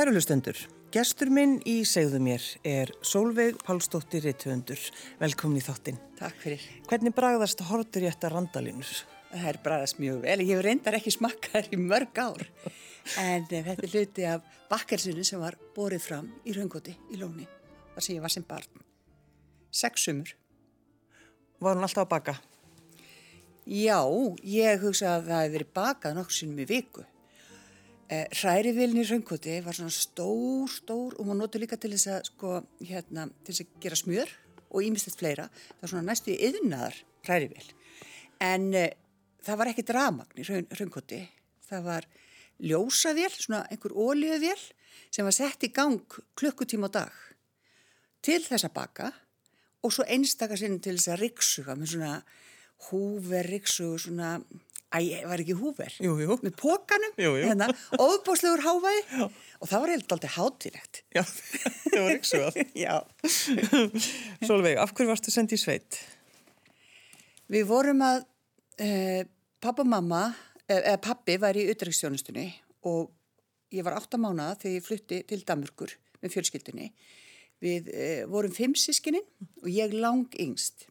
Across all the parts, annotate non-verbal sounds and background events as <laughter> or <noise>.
Kæru hlustendur, gestur minn í segðu mér er Solveig Pálsdóttir Rittvöndur. Velkomin í þáttinn. Takk fyrir. Hvernig bragðast hortur ég þetta randalínur? Það er bragðast mjög vel. Ég reyndar ekki smakkað í mörg ár. En þetta er hluti af bakkarsinu sem var borið fram í raungoti í lóni. Það sem ég var sem barn. Seks sumur. Var hún alltaf að baka? Já, ég hugsa að það hefði verið bakað nokkur sinnum í viku. Eh, Hrærivilni í raungoti var svona stór, stór og hún notur líka til þess að, sko, hérna, til þess að gera smjör og ímestett fleira. Það var svona næstu í yðnaðar hrærivill. En eh, það var ekki dramagn í raungoti. Það var ljósavél, svona einhver ólíuvél sem var sett í gang klukkutíma á dag til þess að baka og svo einstakasinn til þess að riksuga með svona húver, riksugu, svona Æ, var ekki húver? Jú, jú. Með pókanum, jú, jú. hérna, óbúslegur hávæði Já. og það var eiginlega aldrei hátirekt. Já, <laughs> það var ykkur svo að. Já. <laughs> Solveig, af hverju varstu sendið í sveit? Við vorum að eh, pappa og mamma, eh, eða pappi var í utrækstjónustunni og ég var átta mánuða þegar ég flutti til Damurkur með fjölskyldunni. Við eh, vorum fimm sískininn og ég lang yngst.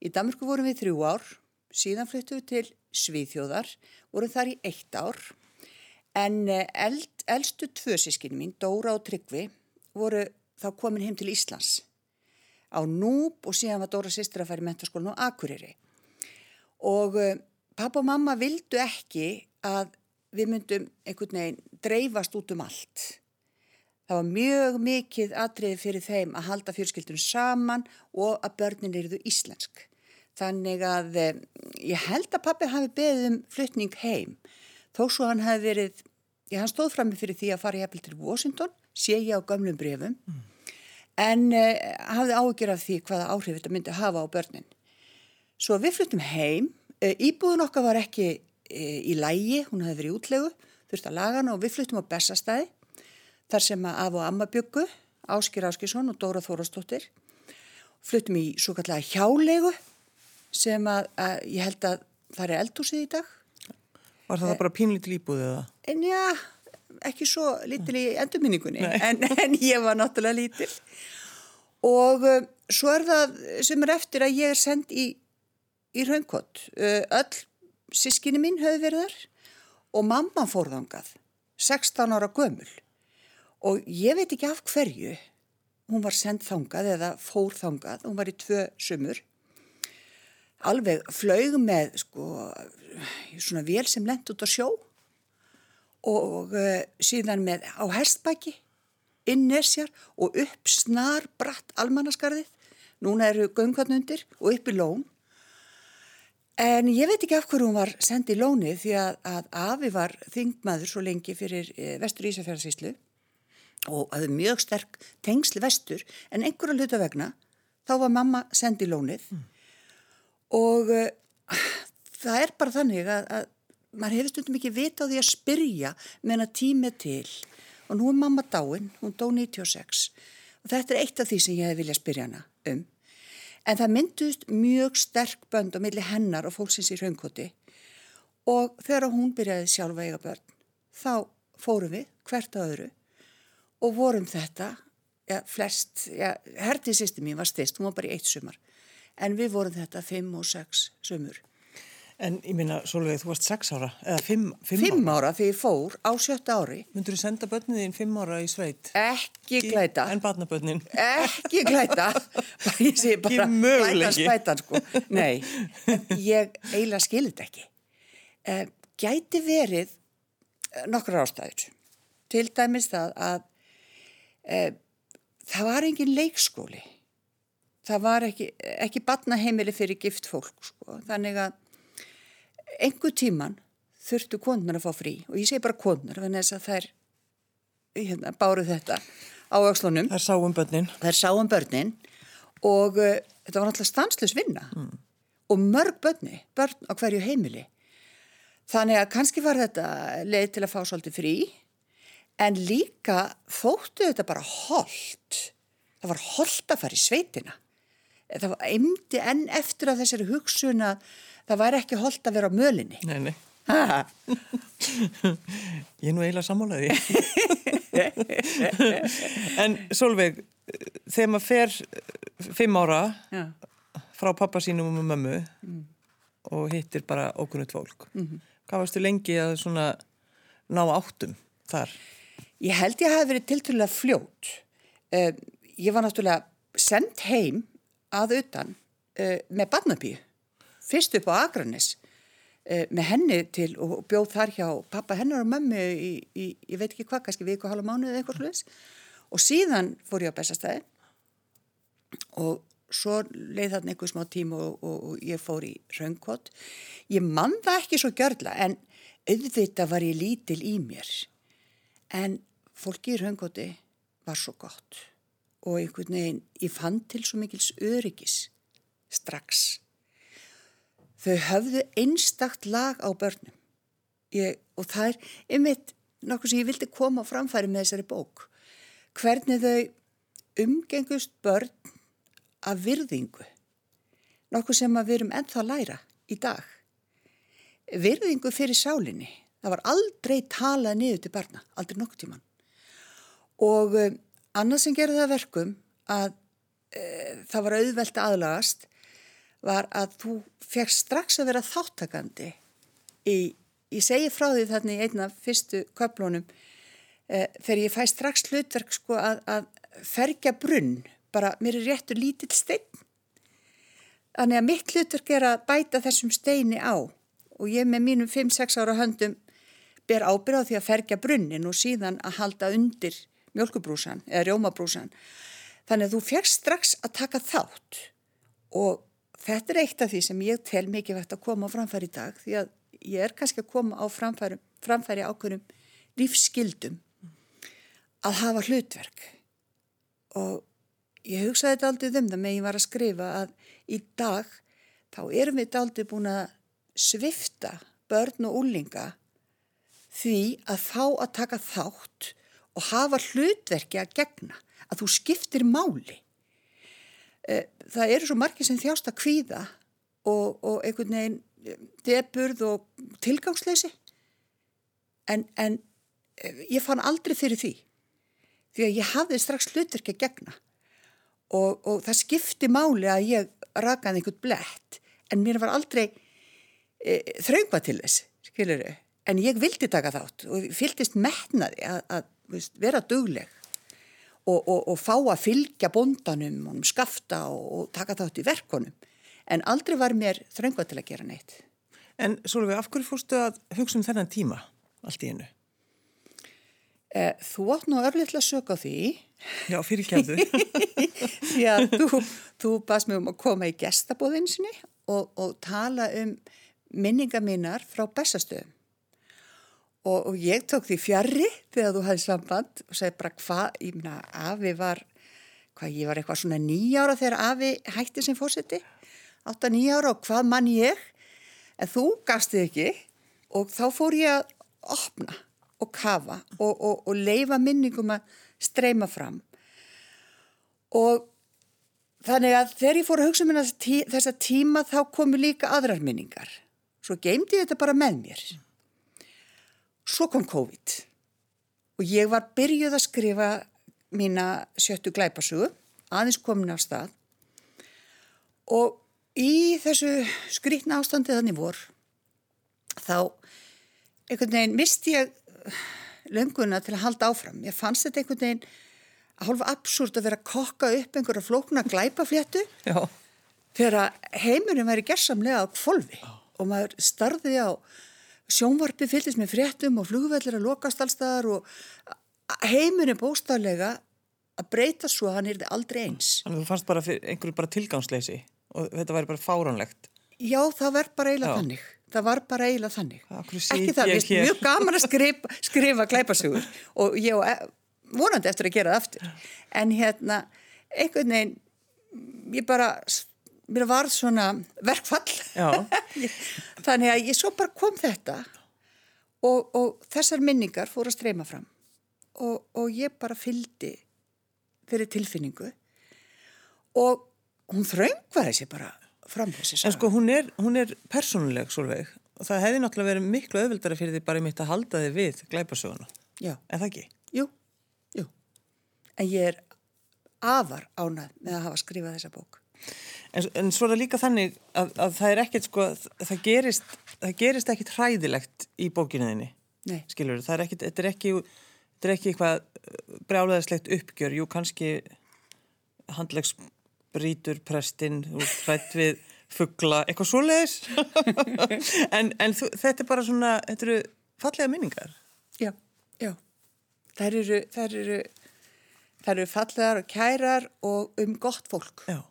Í Damurkur vorum við þrjú ár, síðan fluttum við til Svíþjóðar, voru þar í eitt ár en eh, eld, eldstu tvö sískinu mín, Dóra og Tryggvi, voru þá komin heim til Íslands á Núb og síðan var Dóra sýstir að fara í mentaskólinu á Akureyri. Og uh, pappa og mamma vildu ekki að við myndum einhvern veginn dreifast út um allt. Það var mjög mikið atriði fyrir þeim að halda fjölskyldunum saman og að börnin eruðu íslensk. Þannig að eh, ég held að pappi hafi beðið um flytning heim. Þó svo hann hafi verið, ég hann stóð fram með fyrir því að fara jæfnvel til Washington, sé ég á gömlum brefum, mm. en eh, hafði ágjör af því hvaða áhrif þetta myndi hafa á börnin. Svo við flyttum heim, eh, íbúðun okkar var ekki eh, í lægi, hún hafi verið útlegu, þurfti að laga hana og við flyttum á Bessastæði, þar sem að af og amma byggu, Áskir Áskisson og Dóra Þórastóttir, flyttum í svo kallega hjálegu, sem að, að ég held að það er eldhúsið í dag. Var það, það bara pínlítil íbúðið það? En já, ekki svo lítil í endurminningunni, en, <laughs> en ég var náttúrulega lítil. Og uh, svo er það sem er eftir að ég er send í, í raunkott. Uh, öll sískinni mín höfðu verið þar og mamma fórðangað, 16 ára gömul. Og ég veit ekki af hverju hún var sendt þangað eða fór þangað, hún var í tvö sumur alveg flög með sko svona vél sem lent út á sjó og uh, síðan með á hestbæki inn nesjar og upp snar bratt almannaskarðið. Núna eru göngarnundir og upp í lón. En ég veit ekki af hverju hún var sendið í lónið því að, að Afi var þingmaður svo lengi fyrir uh, vestur Ísafjörðarsíslu og hafði mjög sterk tengsli vestur. En einhverja hluta vegna þá var mamma sendið í lónið. Mm og uh, það er bara þannig að, að maður hefur stundum ekki vita á því að spyrja meðan tímið til. Og nú er mamma dáin, hún dó 96 og þetta er eitt af því sem ég hef viljað spyrja hana um. En það myndust mjög sterk bönd á milli hennar og fólksins í raunkoti og þegar hún byrjaði sjálfa eiga börn þá fórum við hvert á öðru. Og vorum þetta ja, flest, ja, hertið sýsti mín var stist, hún var bara í eitt sumar en við vorum þetta fimm og sex sömur. En ég minna, Solveig, þú varst sex ára, eða fimm, fimm, fimm ára? ára ég fór á sjötta ári. Myndur þú senda börnið þín fimm ára í sveit? Ekki glæta. En barnabörnin? Ekki glæta. <laughs> Ég sé bara glæta spætan, sko. Nei, ég eiginlega skilit ekki. Eh, gæti verið nokkru ástæður. Til dæmis það að eh, það var engin leikskóli það var ekki, ekki batnaheimili fyrir gift fólk sko. þannig að einhver tíman þurftu konunar að fá frí. Og ég segi bara konunar þannig að þær hérna, báru þetta á aukslunum þær sáum börnin. Þær sáum börnin. Og uh, þetta var náttúrulega stanslus vinna. Mm. og mörg börni börn á hverju heimili. Þannig að kannski var þetta leið til að fá svolítið frí. En líka þóttu þetta bara holdt það var holdt að fara í sveitina það eimdi enn eftir að þessari hugsun að það væri ekki holdt að vera á mölinni. Nei, nei. <laughs> ég er nú eiginlega sammálaði. <laughs> en Solveig, þegar maður fer fimm ára Já. frá pappa sínum og mömmu mm. og hittir bara okkunnut fólk, mm -hmm. hvað varstu lengi að svona ná áttum þar? Ég held ég hafi verið tilturlega fljót. Uh, ég var náttúrulega sendt heim að utan uh, með barnabíu, fyrst upp á Akranis uh, með henni til og bjóð þar hjá pappa hennar og mömmu í, í ég veit ekki hvað, kannski viku og halva mánuð eða eitthvað sluðis og síðan fór ég á bestastæði og svo leið þarna einhver smá tíma og, og, og ég fór í raungkott. Ég mann það ekki svo gjörla en auðvitað var ég lítil í mér. En fólki í raunkotti var svo gott og einhvern veginn ég fann til svo mikils öryggis strax. Þau höfðu einstakt lag á börnum ég, og það er einmitt nokkuð sem ég vildi koma á framfæri með þessari bók. Hvernig þau umgengust börn af virðingu. Nokkuð sem við erum ennþá að læra í dag. Virðingu fyrir sálinni. Það var aldrei talað niður til barna, aldrei nokkur tíman. Og annað sem gerði það verkum að e, það var auðvelt aðlagast var að þú fekk strax að vera þáttakandi í, ég segi frá því þarna í einna fyrstu köplónum e, þegar ég fæ strax hlutverk sko að, að ferja brunn bara mér er réttur lítill stein þannig að mitt hlutverk er að bæta þessum steini á og ég með mínum 5-6 ára höndum ber ábyrð á því að ferja brunnin og síðan að halda undir mjölkubrúsan eða rjómabrúsan þannig að þú fegst strax að taka þátt og þetta er eitt af því sem ég tel mikið vegt að koma á framfæri í dag því að ég er kannski að koma á framfæri, framfæri ákveðum lífsskildum að hafa hlutverk. Og ég hugsaði þetta aldrei um það með ég var að skrifa að í dag þá erum við aldrei búin að svifta börn og úlinga því að fá að taka þátt og hafa hlutverki að gegna, að þú skiptir máli. Eh, það eru svo margir sem þjást að kvíða og, og einhvern veginn eh, deburð og tilgangsleysi. En, en eh, ég fann aldrei fyrir því því að ég hafði strax hlutverki að gegna. Og, og það skipti máli að ég rakaði einhvern blett en mér var aldrei e, þraungvað til þess, skilur þau en ég vildi taka þátt og fylgist metnaði að, að veist, vera dugleg og, og, og fá að fylgja bondanum og skafta og, og taka þátt í verkonum en aldrei var mér þraungvað til að gera neitt. En Sólvei, af hverju fórstu að hugsa um þennan tíma allt í einu? Eh, þú átt nú örlittlega sög á því. Já, fyrir kjæðu Því að þú, þú baðst mig um að koma í gestabóðinsinni og, og tala um minninga mínar frá bestastöðum og, og ég tók því fjarrri þegar þú hafði samband og segi bara hvað, ég minna, Afi var hvað, ég var eitthvað svona nýjára þegar Afi hætti sem fórseti átta nýjára og hvað mann ég? En þú gafst þið ekki og þá fór ég að opna og kafa og, og, og leifa minningum að streyma fram. Og þannig að þegar ég fór að hugsa um þessa tíma þá komu líka aðrar minningar. Svo geymdi ég þetta bara með mér svo kom COVID. Og ég var byrjuð að skrifa mína sjöttu glæpasugu aðeins komin af stað. Og í þessu skrítna ástandi þannig vor þá einhvern veginn misti ég lönguna til að halda áfram. Ég fannst þetta einhvern veginn að hálfa absúrt að vera að kokka upp einhverja flókna glæpafléttu þegar heimurinn væri gerðsamlega á kvolvi og maður starði á sjónvarpi fyllist með fréttum og flugvellir að lokast allstaðar og heimurinn bóstaflega að breyta svo að hann er aldrei eins. Þannig að þú fannst bara einhverju bara tilgangsleysi og þetta væri bara fáránlegt. Já, það verð bara eiginlega þannig. Það var bara eiginlega þannig. Ekki það, við erum mjög gaman að skrifa, skrifa glæpasugur og ég e- vonandi eftir að gera það aftur. En hérna, einhvern veginn, ég bara, mér var svona verkfall. <laughs> Þannig að ég svo bara kom þetta og, og þessar minningar fór að streyma fram og, og ég bara fyldi fyrir tilfinningu og hún þraungvaði sér bara fram þessi saga. En sko hún er, hún er persónuleg svolveg og það hefði náttúrulega verið miklu öðvöldara fyrir því bara mitt að halda þið við glæpasöguna. Já. En það ekki? Jú, en ég er afar ánað með að hafa skrifað þessa bók. En, en svo er það líka þannig að, að það er ekkert sko, það gerist, það gerist ekkert hræðilegt í bókinuðinni, skilur það er ekkert, þetta er ekki, þetta er ekki eitthvað brjálegaðslegt uppgjör, jú kannski handlegsbrítur prestinn, hrætt við fuggla, eitthvað svo leiðis, <laughs> en, en þú, þetta er bara svona, þetta eru fallega minningar. Já, já, þær eru, þær eru, þær eru fallegar og kærar og um gott fólk. Já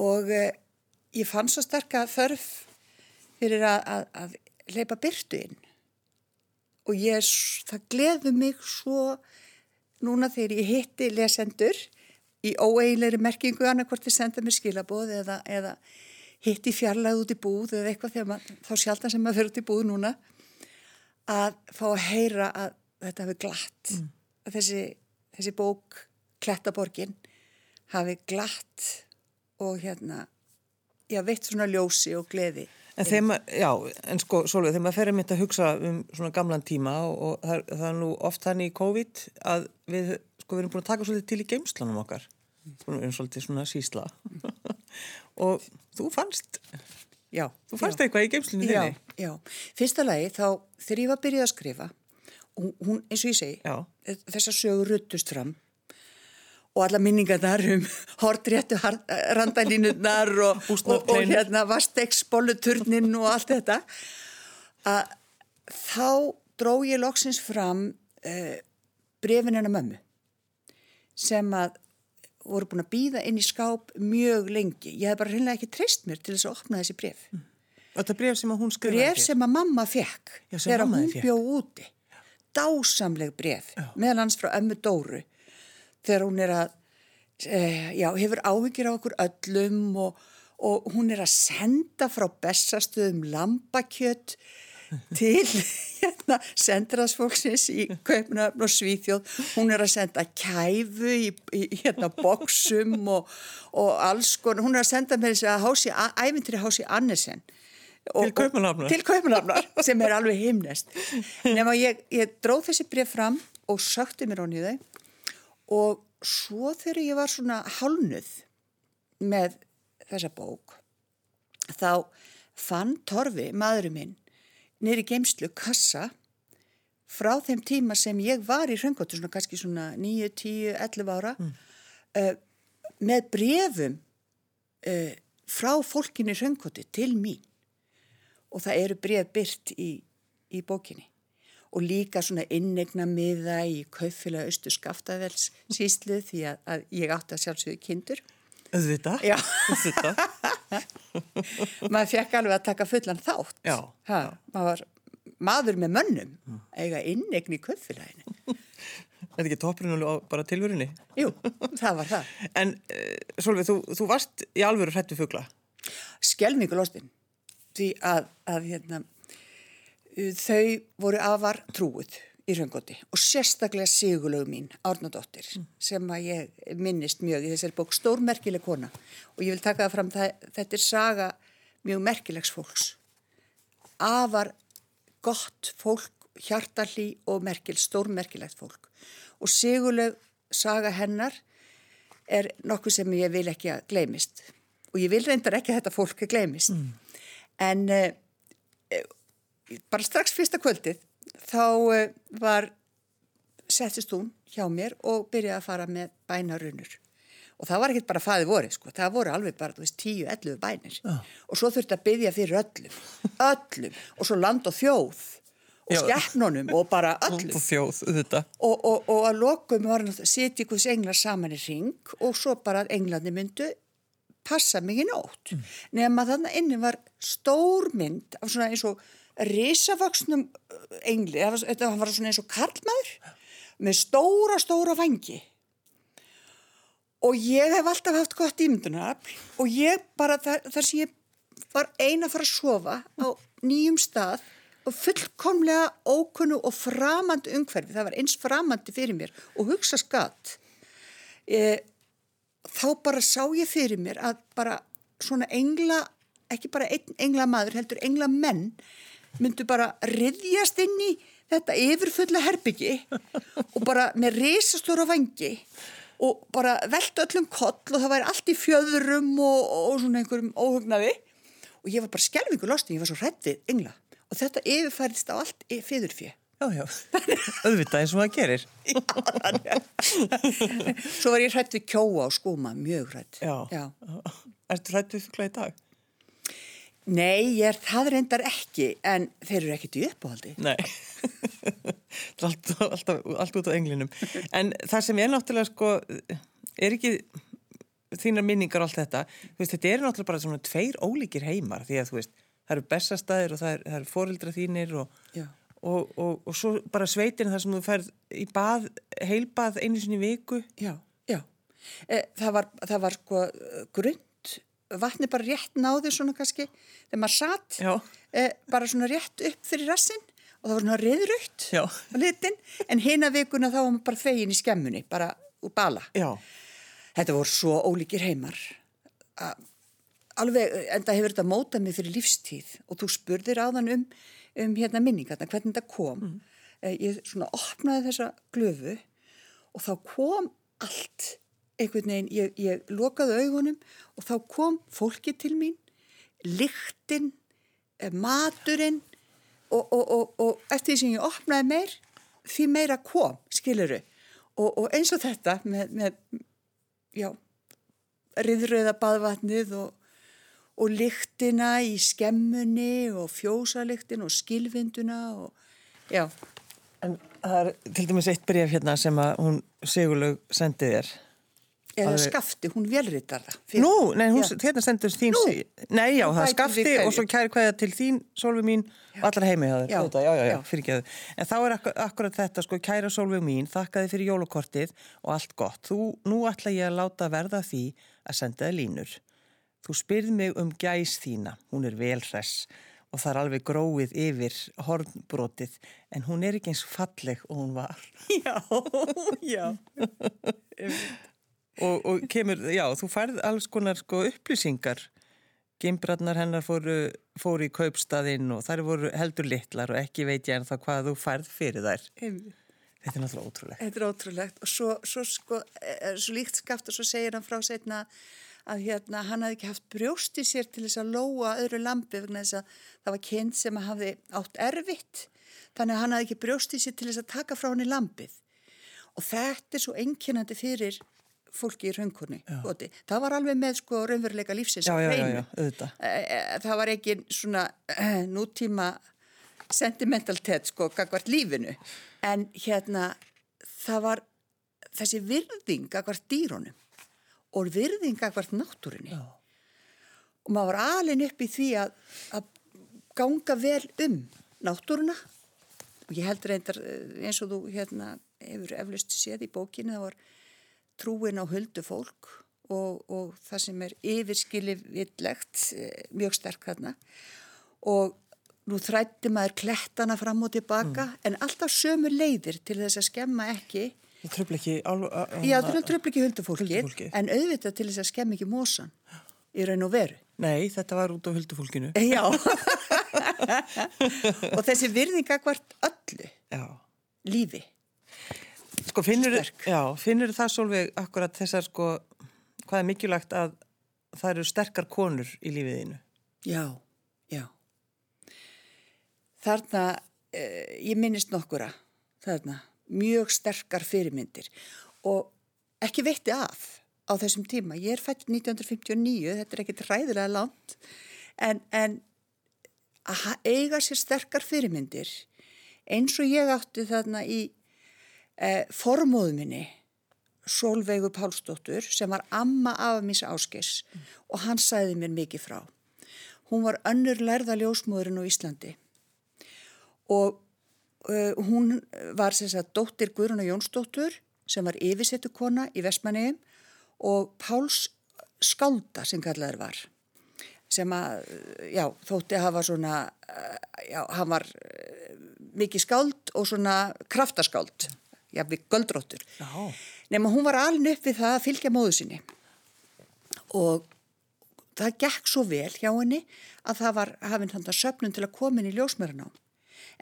og eh, ég fann svo sterka þörf fyrir að, að, að leipa byrtu inn og ég, það gleðu mig svo núna þegar ég hitti lesendur í óeiginleiri merkingu annarkvort þið senda mér skilaboð eða, eða hitti fjarlæð út í búð eða eitthvað þegar maður, þá sjálf það sem maður fyrir út í búð núna að fá að heyra að þetta hafi glatt mm. að þessi, þessi bók Klettaborgin hafi glatt og hérna, já, veitt svona ljósi og gleði. En maður, já, en sko, Solveig, þegar maður ferir mitt að hugsa um svona gamlan tíma og, og það, það er nú oft þannig í COVID að við, sko, við erum búin að taka svolítið til í geimslanum okkar. Við erum svolítið svona sísla. <laughs> og þú fannst, já, þú fannst já. eitthvað í geimslunni þinni. Já, já. Fyrsta lagi þá, þegar ég var að byrja að skrifa, hún, eins og ég segi, já. þessar sögur ruttust fram og alla minningarnar um hortréttu randalínurnar og, og, og hérna vastegsbolluturnin og allt þetta að þá dró ég loksins fram uh, brefin hennar mömmu sem að voru búin að býða inn í skáp mjög lengi. Ég hef bara hreinlega ekki treyst mér til þess að opna þessi bref. Mm. Og þetta bref sem að hún skrifaði? Bref sem að mamma fekk Já, þegar hún bjóð úti. Dásamleg bref, meðal hans frá ömmu Dóru þegar hún er að, eh, já, hefur áhyggjur á okkur öllum og, og hún er að senda frá bestastuðum lambakjött til <laughs> hérna, sendraðsfólksins í Kaupnafn og Svíþjóð. Hún er að senda kæfu í, í hérna, boksum og, og alls konar. Hún er að senda með þess að hási, æfintri hási Annesen. Og, til Kaupanafnar. Til Kaupanafnar, sem er alveg himnest. <laughs> Nefn að ég, ég dróð þessi bref fram og sökti mér onni í þau og svo þegar ég var svona hálnuð með þessa bók þá fann Torfi, maðurinn minn nýri geimslu kassa frá þeim tíma sem ég var í Hröngóttu, svona kannski svona 9, 10, 11 ára mm. uh, með brefum uh, frá fólkinni Hröngóttu til mín og það eru bref byrt í, í bókinni og líka svona innegna miða í kaufélag Östu Skaftavels síslu því að, að ég átti að sjálfsögðu kindur. Þetta? Já. Þetta? <laughs> maður fekk alveg að taka fullan þátt. Já. Ha, maður var maður með mönnum eiga innegni í kaufélaginu. Er þetta ekki toppurinn og bara tilvörinni? Jú, það var það. En uh, Solveig, þú, þú varst í alvöru hrættu fuggla? Skelmingulostinn. Því að, að hérna, þau voru afar trúið í raungóti og sérstaklega sigulög mín, Árnadóttir mm. sem að ég minnist mjög í þessari bók stórmerkileg kona. Og ég vil taka það fram, það, þetta er saga mjög merkilegs fólks. Afar gott fólk, hjartalí og merkil, stórmerkilegt fólk. Og sigulög saga hennar er nokkuð sem ég vil ekki að gleymist. Og ég vil reyndar ekki að þetta fólk að gleymist. Mm. en en uh, bara strax fyrsta kvöldið þá uh, var settist hún hjá mér og byrjaði að fara með bænarunur. Og það var ekkert bara faði voru sko, það voru alveg bara veist, 10-11 bænir. Já. og svo þurfti að byggja fyrir öllum öllum. Og svo land og þjóð. Og skeppnunum og bara öllum. þjóð, og, og, og að lokum var að setja ykkur englar saman í ring og svo bara að englandi myndu passa mikið nótt. Mm. nema þannig inni var stór mynd af svona eins og risavaksnum uh, engli, þetta var svona eins og karlmaður með stóra, stóra vangi og ég hef alltaf haft gott ímyndunar og ég bara þar, þar sem ég var eina að fara að sofa á nýjum stað og fullkomlega ókunnu og framandi umhverfi, það var eins framandi fyrir mér og hugsa skatt e, þá bara sá ég fyrir mér að bara svona engla, ekki bara einn engla maður heldur engla menn myndu bara riðjast inn í þetta yfirfulla herbyggi og bara með risastóra vangi og bara velta öllum koll og það væri allt í fjöðurum og, og svona einhverjum óhugnaði og ég var bara skelvingu lostin, ég var svo hrættið engla og þetta yfirfærist á allt fyrðurfið. Já, já, auðvitað eins og það gerir. <laughs> Já, Svo var ég hrætt við kjóa og skúma, mjög hrætt. Já, já. Ertu hrætt við fugla í dag? Nei, ég er það reyndar ekki, en þeir eru ekkert í uppáhaldi. Nei, alltaf, alltaf, alltaf út á englinum. En það sem er náttúrulega sko, er ekki þínar minningar og allt þetta, veist, þetta er náttúrulega bara svona tveir ólíkir heimar því að þú veist, það eru bestastæðir og það eru er fórildra þínir og, og, og, og svo bara sveitin þar sem þú færð í bað, heilbað einu sinni viku. Já, já. E, það, var, það var sko grund vatni bara rétt náði svona kannski þegar maður satt e, bara svona rétt upp fyrir rassin og það var svona riðröytt á litin en hina vikuna þá var maður bara þegin í skemmunni, bara úr bala. Já. þetta voru svo ólíkir heimar. Alveg, en það hefur þetta mótað mig fyrir lífstíð og þú spurðir áðan um, um hérna minningarna, hvernig þetta kom. Mm. e, ég svona opnaði þessa glöfu og þá kom allt einhvern veginn, ég, ég lokaði augunum og þá kom fólki til mín, lyktinn, eh, maturinn og, og, og, og eftir því sem ég opnaði meir, því meira kom, skiluru. Og eins og þetta með, með já, riðröða baðvatnið og lyktina í skemmunni og fjósalyktin og skilvinduna og já. En það er til dæmis eitt bref hérna sem að hún Sigurlaug sendið þér Eða skafti, hún velritar það. Nú, nei, hún, hérna sendur þín sí. Nei, já, það skafti og svo kæri hvaðja til þín, Solveig mín já. og allar heimi hafa þetta. Já, já, já, fyrir ekki að En þá er akkur, akkurat þetta, sko, kæra Solveig mín, þakkaði fyrir jólukortið og allt gott. Þú, nú ætla ég að láta verða því að senda þið línur. Þú spyrð mig um gæs þína, hún er velhress og það er alveg gróið yfir hornbrotið, en hún er ekki eins falleg og hún var. <laughs> Já, já. Og, og kemur, já, þú færð alls konar sko upplýsingar. Gimbradnar hennar fóru, fóru í kaupstaðinn og þær voru heldur litlar og ekki veit ég en það hvað þú færð fyrir þær. Þetta er náttúrulega ótrúlegt. Þetta er ótrúlegt. Og svo, svo, sko, svo líkt skaft og svo segir hann frá setna að hérna, hann hafði ekki haft brjóst í sér til þess að lóa öðru lampi vegna þess að það var kynnt sem að hafði átt erfitt. Þannig að hann hafði ekki brjóst í sér til þess að taka frá hann í lampið og þetta er svo enginandi fyrir fólki í raunkunni. Það var alveg með sko raunveruleika lífsins að reynu. Það var ekki svona uh, nútíma sentimentalitet sko gagvart lífinu en hérna það var þessi virðing gagvart dýrónum og virðing gagvart náttúrinni Já. og maður var alin upp í því að, að ganga vel um náttúruna og ég held reyndar eh, eins og þú hérna hefur eflust séð í bókinu það var trúin á höldu fólk og, og það sem er yfirskili villegt, eh, mjög sterk þarna. Og nú þrætti maður klettana fram og tilbaka mm. en alltaf sömu leiðir til þess að skemma ekki Það tröfla ekki Já, það tröfla ekki huldufólki en auðvitað til þess að skemma ekki mósan í raun og veru. Nei, þetta var út á huldufólkinu. Já. <laughs> Og þessi virðinga hvert öllu Já. lífi Sko finnur, já, finnur það svolveg akkurat þessar sko, hvað er mikilvægt að það eru sterkar konur í lífiðinu? Já, já. Þarna, eh, ég minnist nokkura, þarna, mjög sterkar fyrirmyndir og ekki veitti af á þessum tíma. Ég er fætt 1959, þetta er ekkit ræðilega langt, en, en að eiga sér sterkar fyrirmyndir eins og ég átti þarna í eh, formóðu minni Solveigu Pálsdóttur sem var amma af míns áskis mm. og hann sæði mér mikið frá. Hún var önnur lærða ljósmóðurinn á Íslandi og uh, hún var sem sagt dóttir Guðruna Jónsdóttur sem var yfirsettu kona í Vestmanniðum og Páls skálda sem kallaður var sem að, já, þótti að hafa svona, já, hann var mikið skáld og svona kraftaskáld jafnveg göldróttur. Nefnum hún var alveg upp við það að fylgja móðu sinni og það gekk svo vel hjá henni að það var hafinn hann að söpnum til að koma inn í ljósmörunám.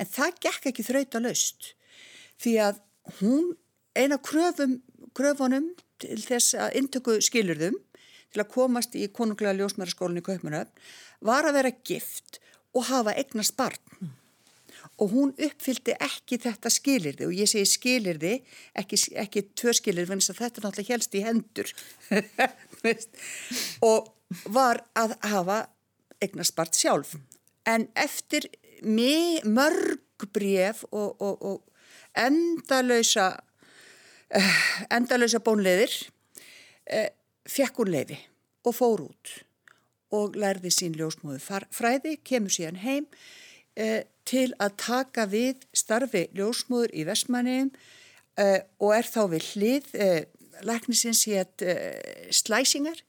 En það gekk ekki þraut að laust því að hún eina kröfum, kröfunum til þess að intöku skilurðum til að komast í konunglega ljósmæraskólinni í Kaupmannöfn var að vera gift og hafa eignast barn. Mm. Og hún uppfyldi ekki þetta skilirði og ég segi skilirði, ekki, ekki tvö skilirði, en þetta er náttúrulega helst í hendur. <laughs> og var að hafa eignast barn sjálf. En eftir mörg bref og, og, og endalösa, uh, endalösa bónleðir uh, fekk hún leiði og fór út og lærði sín ljósmóðu fræði, kemur síðan heim uh, til að taka við starfi ljósmóður í Vestmanniðum og er þá við hlið læknisins hétt slæsingar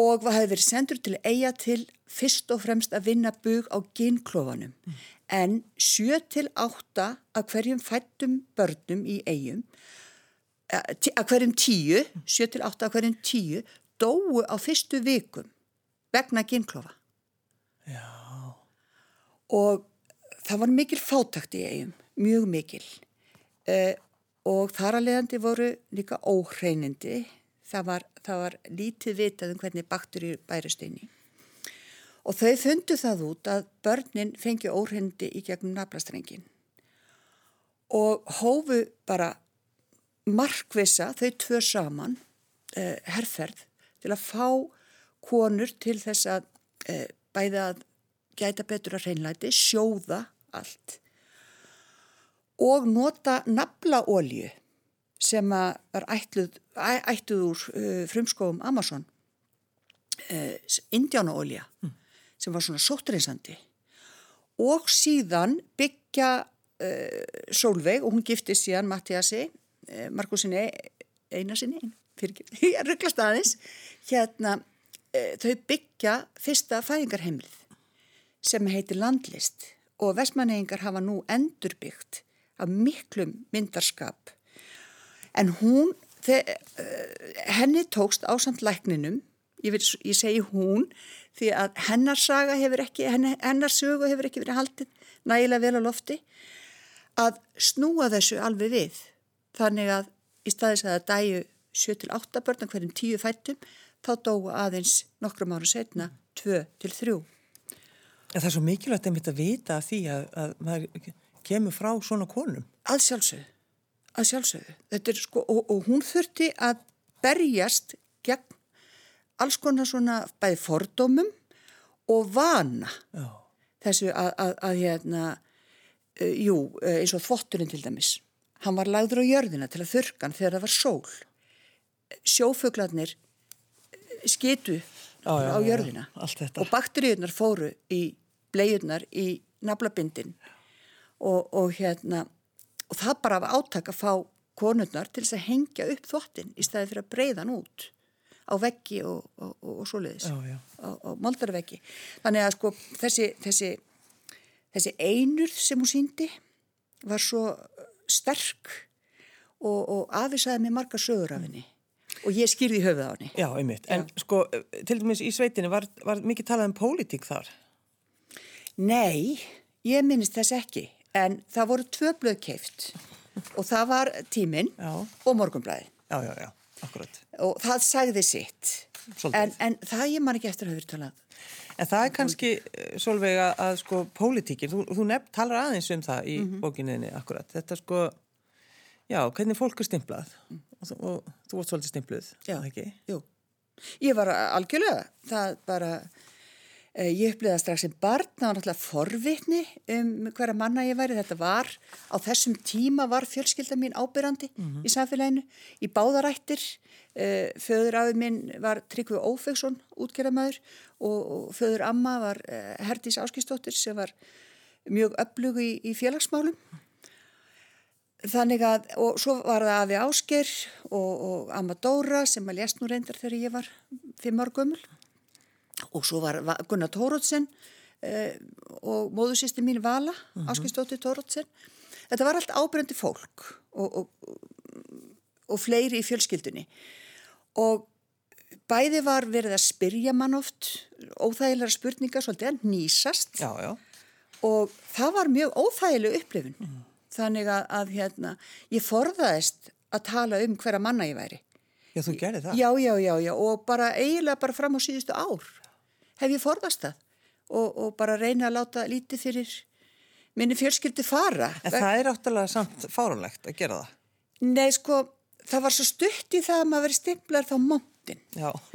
og það hefði verið sendur til eiga til fyrst og fremst að vinna bug á gynklofanum. Mm. En 7-8 af hverjum fættum börnum í eigum, af hverjum 10, 7-8 af hverjum 10, dóu á fyrstu vikum vegna gynklofa. Já. Og það var mikil fátakt í eigum, mjög mikil. Uh, og þar að leiðandi voru líka óhreinindi það var, það var lítið vitað um hvernig inn í. Og þau fundu það út að börnin fengi óhrindi í gegnum naflastrengin og hófu bara markvisa þau tvö saman uh, herrferð til að fá konur til þess að uh, bæða að gæta betur að reynlæti, sjóða allt og nota naflaolju sem var ætluð, ætluð úr uh, frumskóum Amazon uh, Indiánaolja mm. sem var svona sótturinsandi og síðan byggja uh, Solveig og hún gifti síðan Mattiasi Markusinni eina sinni fyrir <laughs> rugglast aðeins hérna þau byggja fyrsta fæðingarheimlið sem heitir landlist og vestmanneingar hafa nú endurbyggt af miklum myndarskap en hún, þe, uh, henni tókst ásamt lækninum, ég, vil, ég segi hún, því að hennar saga hefur ekki, hennar, hennar sögu hefur ekki verið haldið nægilega vel á lofti, að snúa þessu alveg við. Þannig að í staðis að það dæju 7-8 börn hverjum 10 fættum, þá dói aðeins nokkrum ára setna 2-3. Það er svo mikilvægt að mitt að vita því að, að maður kemur frá svona konum. Að sjálfsögðu. Að sjálfsögðu. Sko, og, og hún þurfti að berjast gegn alls konar svona bæði fordómum og vana. Já. þessu að, að, að hérna uh, jú, uh, eins og þvotturinn til dæmis. Hann var lagður á jörðina til að þurkan þegar það var sól. Sjófuglarnir skitu já, á jörðina og bakteríunar fóru í bleiunar í naflabindin. Og, og hérna og það bara af áttak að fá konurnar til þess að hengja upp þvottin í staði fyrir að breyðan út á veggi og, og, og, og svoleiðis á moldarveggi. Þannig að sko þessi, þessi, þessi einurð sem hún síndi var svo sterk og aðvisaði með marga sögur af henni. Og ég skýrði höfuð á henni. Já, einmitt, en já. sko til dæmis í sveitinni var, var mikið talað um pólitík þar? Nei, ég minnist þess ekki en það voru tvö blöð keift og það var tíminn og morgunblæði. Já, já, já, akkurat. Og það sagði sitt, en, en það ég man ekki eftir að hafa verið talað. En það er kannski, eh, Solveig, að, sko pólitíkir, þú, þú nefn talar aðeins um það í mm -hmm. bókinniðinni akkurat, þetta sko, já, hvernig fólk er stimplað mm. og, og, þú vart svolítið stimpluð, ekki? Jú, ég var algjörlega, það bara Eh, ég uppliða strax sem barn, það var náttúrulega forvitni um hverja manna ég væri. Þetta var, á þessum tíma var fjölskylda mín ábyrrandi mm -hmm. í samfélaginu, í báðarættir. Uh, föður afið minn var Tryggvi Ófegsson, útgerðamæður og, og föður amma var uh, Herdís Áskistóttir sem var mjög öflug í, í félagsmálum. Þannig að, og svo var það Afi Ásker og, og Amma Dóra sem að lésnú reyndar þegar ég var fimm ár gömul og svo var Gunnar Tórótsen eh, og móðursýsti mín Vala, mhm. -huh. Áskistóttir Tórótsen þetta var allt ábrendi fólk og, og, og fleiri í fjölskyldunni og bæði var verið að spyrja mann oft óþægilega spurningar svolítið að nýsast já, já. og það var mjög óþægileg upplifun. Mm. Þannig að, að hérna, ég forðaðist að tala um hverja manna ég væri. Já, þú gerði það? Já, já, já, já, og bara eiginlega bara fram á síðustu ár hef ég forðast það og, og bara reyna að láta lítið fyrir minni fjölskyldi fara. En það er áttalega samt fárunlegt að gera það? Nei, sko, það var svo stutt í það að maður verið stimplar þá mónt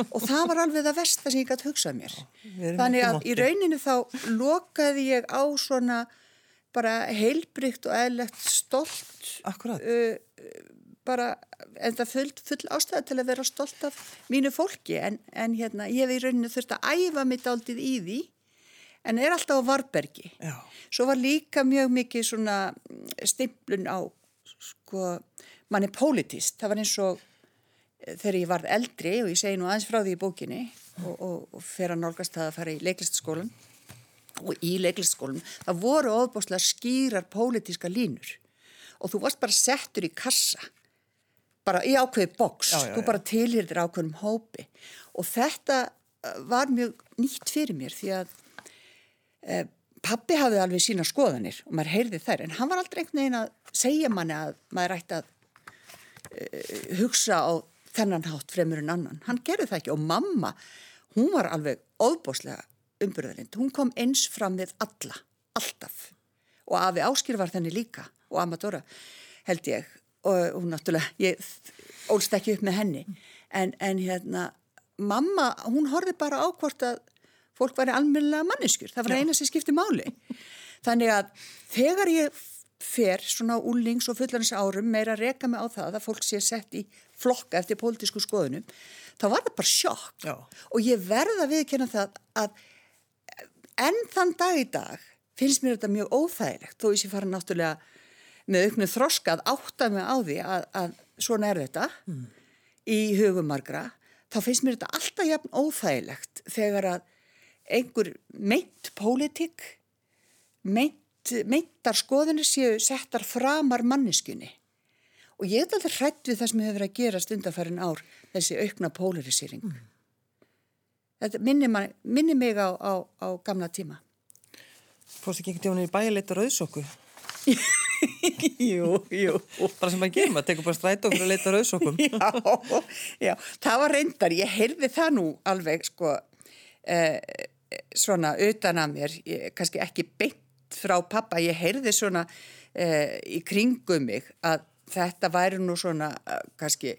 og það var alveg það versta sem ég gæti hugsað mér. Já, þannig að í rauninu þá lokaði ég á svona bara heilbrygt og eðlegt stolt uh, bara en það full, full ástæða til að vera stolt af mínu fólki en, en hérna ég hef í rauninu þurft að æfa mitt aldrei í því en er alltaf á Varbergi Já. svo var líka mjög mikið svona stimplun á sko manni politist, það var eins og þegar ég varð eldri og ég segi nú aðeins frá því í bókinni og, og, og fer að nálgast það að fara í leiklistskólan og í leiklistskólan það voru óbúslega skýrar pólitíska línur. Og þú varst bara settur í kassa bara í ákveði boks, þú bara tilhyrðir ákveðum hópi og þetta eh, var mjög nýtt fyrir mér því að e, pappi hafði alveg sína skoðanir og maður heyrði þær en hann var aldrei einhvern veginn að segja manni að maður ætti að e, hugsa á þennan hátt fremur en annan. Hann gerði það ekki og mamma, hún var alveg óbóslega umbyrðarind. Hún kom eins fram við alla, alltaf. Og Afi Áskir var þenni líka og Amadora held ég og hún náttúrulega, ég ólst ekki upp með henni. En, en hérna, mamma, hún horfi bara á hvort að fólk væri almennilega manneskur. Það var eina sem skipti máli. Þannig að þegar ég fer svona úlings og fullarins árum meira að reka mig á það að fólk sé sett í flokka eftir pólitísku skoðunum þá var það bara sjokk Já. og ég verða að viðkjöna það að enn þann dag í dag finnst mér þetta mjög óþægilegt þó ég sé fara náttúrulega með auknu þroskað átta mig á því að, að svona er þetta mm. í hugumargra þá finnst mér þetta alltaf jafn óþægilegt þegar að einhver meint pólitík meint meintar skoðunir séu settar framar manniskunni og ég er alltaf hrætt við það sem hefur að gera stundarfærin ár þessi aukna polarisering mm. þetta minnir, man, minnir mig á, á, á gamla tíma Fórst ekki einhvern tíma í bæleita rauðsokku? <laughs> <laughs> jú, jú. Bara sem að gera, maður tekur bara stræt okkur að leita rauðsokkum <laughs> já, já, það var reyndar ég heyrði það nú alveg sko eh, svona utan að mér, ég, kannski ekki beint frá pappa, ég heyrði svona eh, í kringum mig að þetta væri nú svona eh, kannski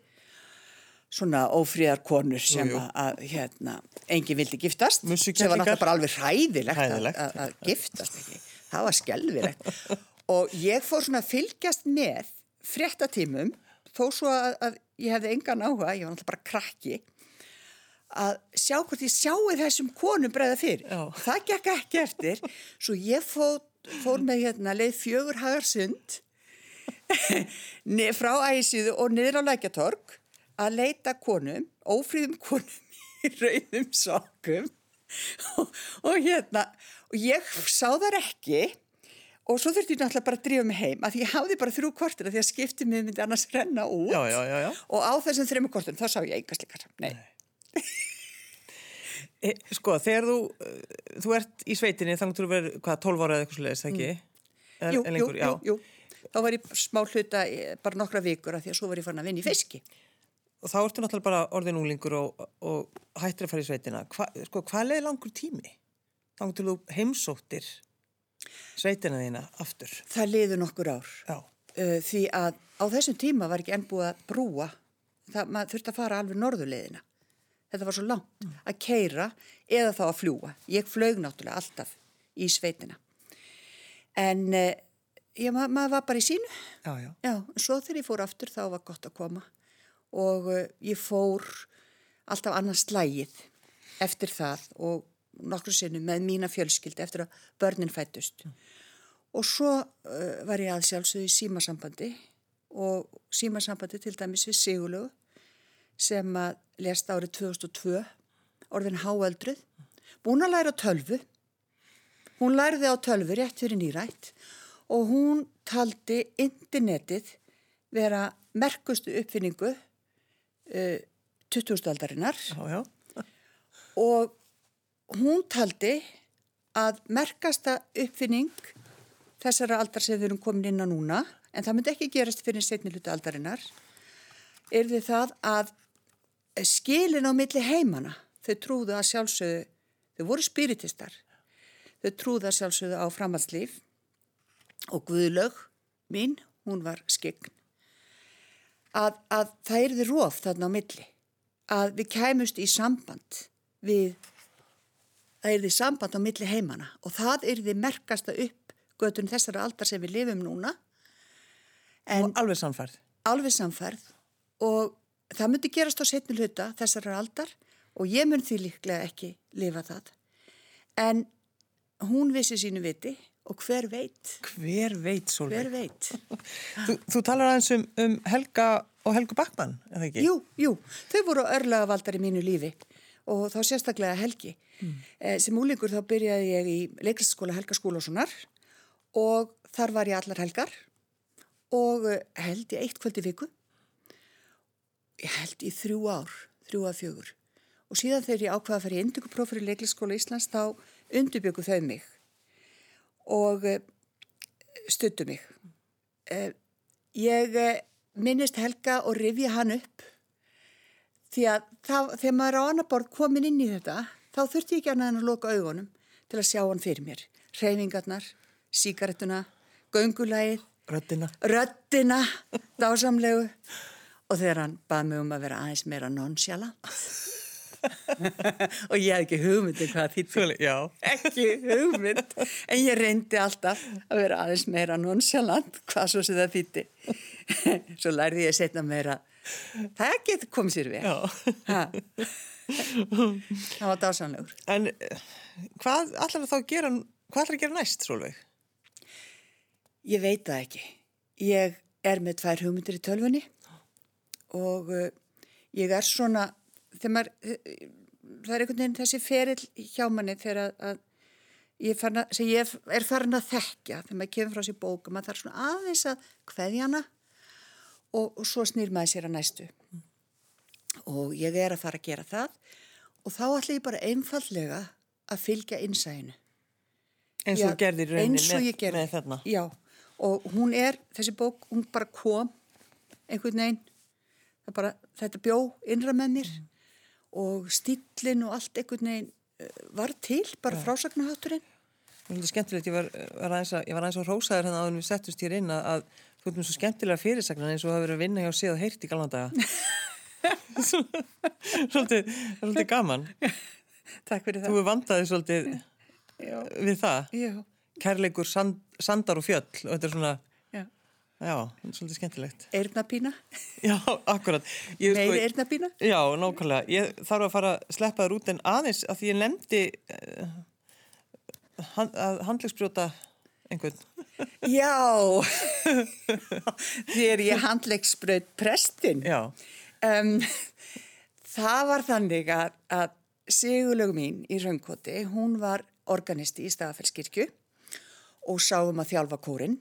svona ófríðarkonur sem jú, jú. Að, hérna, enginn vildi giftast sem var náttúrulega bara alveg hræðilegt. Að, giftast ekki. Það var skelvilegt og ég fór svona að fylgjast með fréttatímum þó svo að ég hefði engan áhuga, ég var náttúrulega bara krakki að sjá hvort ég sjáu þessum konum bregða fyrir. Já. Það gekk ekki eftir, svo ég fór, fór með hérna leið fjögur hagarsund <laughs> frá æsíðu og niður á lækjatorg að leita konum, ófríðum konum <laughs> í rauðum sokum <laughs> og, og hérna, og ég sá þar ekki og svo þurfti ég náttúrulega bara að drífa mig heim að ég hafði bara þrjú kvartir að því að skiptið mig myndi annars renna út já, já, já, og á þessum þrejum kvartum þá sá ég einhvers likar, nei. nei. <laughs> Eh, sko, þegar þú, eh, þú ert í sveitinni þannig að þú verður, hvað, 12 ára eða eitthvað sluðis, ekki? Mm. Jú, lengur, jú, jú, jú. Þá var ég smá hluta, bara nokkra vikur að því að svo var ég fann að vinna í fiski. Og þá ertu náttúrulega bara orðin úlingur og, og hættir að fara í sveitina. Hva, sko, sveitina þína aftur? Það leiði nokkur ár. Já. Uh, því að á þessum tíma var ekki enn búið að brúa. Það, maður þurfti að fara alveg norðuleiðina þetta var svo langt mm. að keira eða þá að fljúa. Ég flög náttúrulega alltaf í sveitina. En eh, ég, ma maður var bara í sínu. Já, já. Já, svo þegar ég fór aftur þá var gott að koma og eh, ég fór alltaf annars slægið eftir það og nokkru sinu með mína fjölskyldi eftir að börnin fættust. Mm. Og svo uh, var ég að sjálfsögðu í símasambandi og símasambandi til dæmis við Sigurlegu sem að lest árið 2002, orðin háöldruð, búin að læra tölvu. Hún læriði á tölvu rétt fyrir nýrætt og hún taldi internetið vera merkustu uppfinningu uh, 2000. aldarinnar og hún taldi að merkasta uppfinning þessara aldar sem við erum komin inn á núna, en það myndi ekki gerast fyrir setni hluti aldarinnar, er því það að skilin á milli heimana, þau trúðu að sjálfsögðu, þau voru spiritistar, þau trúðu að sjálfsögðu á framhaldslíf og Guðlaug mín, hún var skegn, að, að það er því róf þarna á milli, að við kæmust í samband við, það er því samband á milli heimana og það er því merkasta upp götun þessara aldar sem við lifum núna. En, og alveg samfærð. Alveg samfærð og það myndi gerast á setni hluta þessara aldar og ég mun því líklega ekki lifa það. En hún vissi sínu viti og hver veit? Hver veit? Hver veit? <laughs> þú, þú talar aðeins um, um Helga og Helgu ekki? Jú, jú, þau voru örlagavaldar í mínu lífi og þá sérstaklega Helgi. Mm. Eh, sem úlingur þá byrjaði ég í leiklistaskóla Helga Skúlássonar og þar var ég allar helgar og eh, held ég eitt kvöldi viku. Ég held í þrjú ár, þrjú að fjögur. Og síðan þegar ég ákvaði að fara í indugupróf fyrir leiklistaskóla Íslands þá undurbyggu þau mig og eh, stuttu mig. Ég minnist Helga og rifja hann upp því að það, þegar maður á annar borð komin inn í þetta þá þurfti ég ekki annað en að loka augunum til að sjá hann fyrir mér. Hreyfingarnar, síkaretuna, göngulægið, röttina, röttina dásamlegu. Og þegar hann baði mig um að vera aðeins meira nonsjala <laughs> og ég hef ekki hugmyndi um hvað þýtti, ekki hugmynd. En ég reyndi alltaf að vera aðeins meira nonsjalant hvað svo sem það þýtti <laughs> svo lærði ég setna meira það getur komið sér við <laughs> það var dásanlegur En eh, hvað ætlar það þá að gera hvað ætlar að gera næst, Solveig? Ég veit það ekki. Ég er með tvær hugmyndir í tölfunni og uh, ég er svona þegar uh, það er einhvern veginn þessi ferill hjá manni þegar að, að ég, farna, ég er farin að þekkja þegar maður kemur frá sér bóka maður þarf svona aðeins að hveðja hana og, og svo snýr maður sér að næstu mm. og ég er að fara að gera það og þá ætla ég bara einfallega að fylgja innsæðinu eins og gerðir raunin með, með þarna já og hún er, þessi bók, hún bara kom einhvern veginn bara, þetta bjó innra með mér mm. og stílinn og allt einhvern veginn eh, var til, bara ja. er svolítið skemmtilegt, ég var, var aðeins að, að, að rósaður hérna áður við settust hér inn að þú erum svo skemmtilega fyrirsagnar eins og hafa verið að vinna hjá síð og heyrt í galvandaga <laughs> Svolítið, svolítið gaman Takk fyrir það Þú er vandaði svolítið Já. við það Já. Kærleikur sand, sandar og fjöll og þetta er svona Já, svolítið skemmtilegt. Eirnapína? Já, akkurat. Ég, Meiri sko, eirnapína? Já, nákvæmlega. Ég þarf að fara að sleppa það út en aðeins að því ég nefndi uh, hand, að handlegsbrjóta einhvern. Já, <laughs> er ég handlegsbrjót prestin. Já. Um, það var þannig að, að Sigurlaug mín í Röngkoti, hún var organisti í Staðafellskirkju og sáum að þjálfa kórin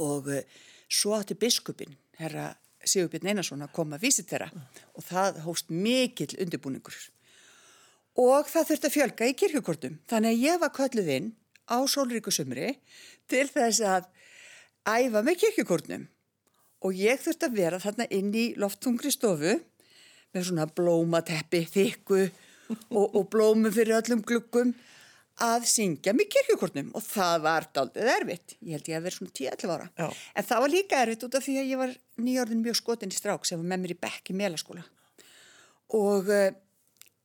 og uh, svo átti biskupin, herra Sigurbjörn Einarsson að koma að vísit þeirra og það hóst mikill undirbúningur og það þurfti að fjölga í kirkukortum þannig að ég var kölluð inn á sólríkusumri til þess að æfa með kirkukortnum og ég þurfti að vera þarna inn í lofttungri stofu með svona blómateppi, þykku og, og blómu fyrir öllum glukkum að syngja með kirkjukortnum og það var daldið erfitt. Ég held ég að vera svona 10-11 ára. Já. En það var líka erfitt út af því að ég var nýjörðin mjög skotin í strák sem var með mér í bekk í melaskóla. Og uh,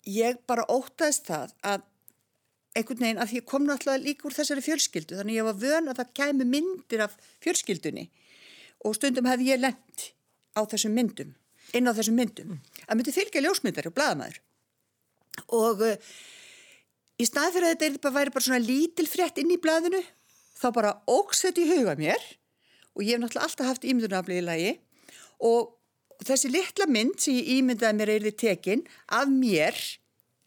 ég bara ótaðist það að einhvern veginn að því ég kom náttúrulega líka úr þessari fjölskyldu þannig ég var vön að það kæmi myndir af fjölskyldunni og stundum hefði ég lent á þessum myndum, inn á þessum myndum. Mm. Að myndi fylgja ljósmyndar og bladamæður. Og uh, í stað fyrir að þetta væri bara svona lítil frétt inn í blæðinu þá bara ógs þetta í huga mér og ég hef náttúrulega alltaf haft ímyndunafli í lagi og þessi litla mynd sem ég ímyndaði mér er þið tekin af mér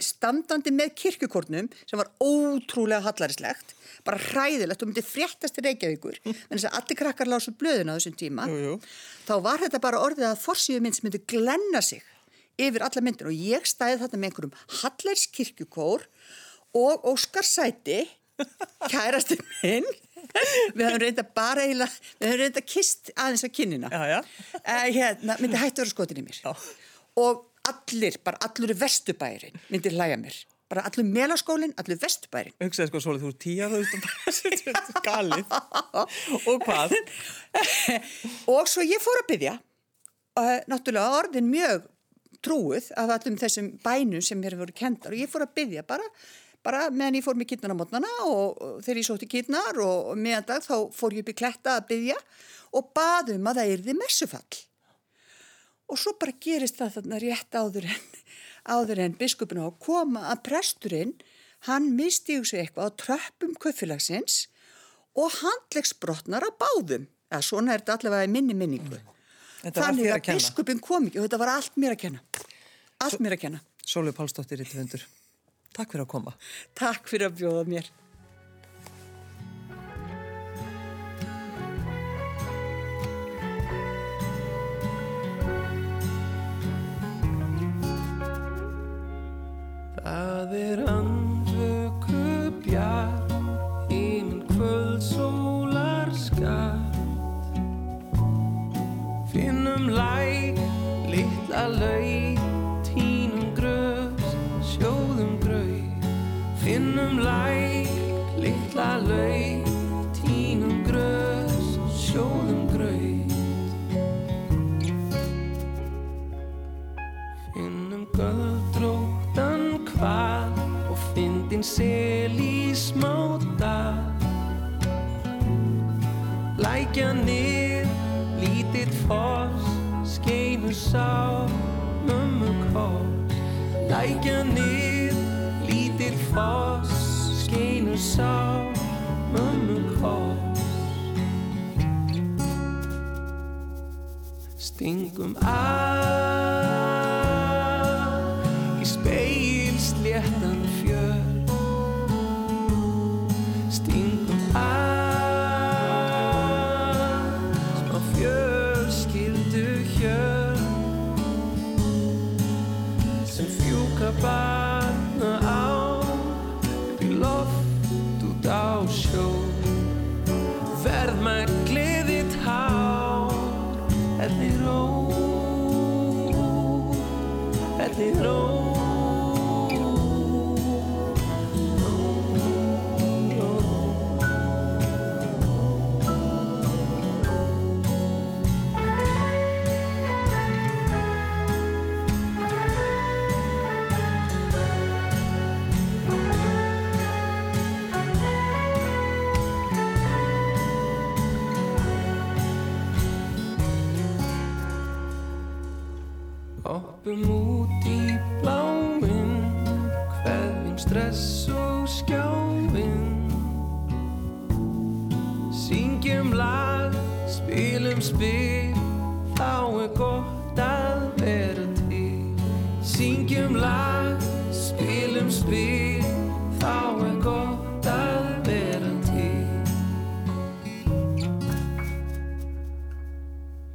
standandi með kirkukornum sem var ótrúlega hallarislegt bara hræðilegt og myndi fréttast í Reykjavíkur en þess að allir krakkar lásu blöðun á þessum tíma jú, jú. þá var þetta bara orðið að forsýðu mynd sem myndi glenna sig yfir alla myndir og ég stæði þetta með einhverjum hallarskirkukór og Óskar Sæti, <laughs> kærastinn minn, við höfum reynda bara eiginlega, við höfum reynda kist aðeins á kinnina. Já, já. Uh, hérna, myndi hættu að vera skotin í mér. Já. Og allir, bara allur vestubærin myndi hlæja mér. Bara allur melaskólinn, allur vestubærin. Hugsaði sko svolítið, þú er tíja, þú veist, <laughs> galið. Og hvað? <laughs> og svo ég fór að byggja, uh, náttúrulega orðin mjög trúið af allum þessum bænum sem mér hefur voru kendar og ég fór að byggja bara, bara meðan ég fór með kittnar á mótnana og, og þegar ég sótti kittnar og, og meðan dag þá fór ég upp í kletta að byggja og baðum að það erði messufall. Og svo bara gerist það þarna rétt áður en, <laughs> áður en biskupinu á að koma að presturinn, hann mistíðu sig eitthvað á tröppum köffilagsins og handlegsbrotnar á báðum. Ja, svona er þetta allavega í minni minningu. Var Þannig að að biskupin kom ekki og þetta var allt mér að kenna. Allt mér að kenna. Sólveig Pálsdóttir í tvöndur. Takk fyrir að koma. Takk fyrir að bjóða mér. Það er andvöku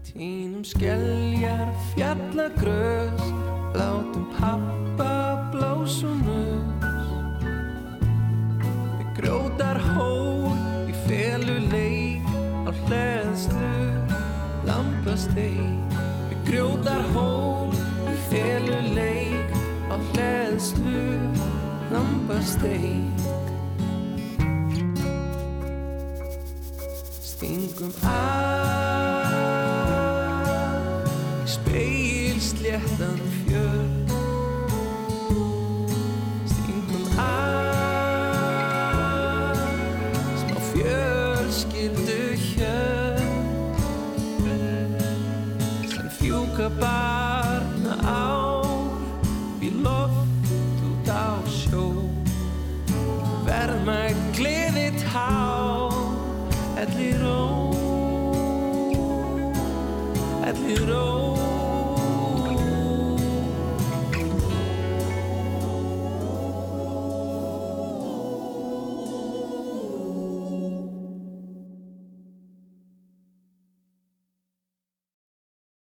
Tínum skeljar, fjallagrös, látum pappa blásunus. Við grjótar hól í feluleik á hleðslu, lampasteik. Við grjótar hól í feluleik á hleðslu, lampasteik. Stingum að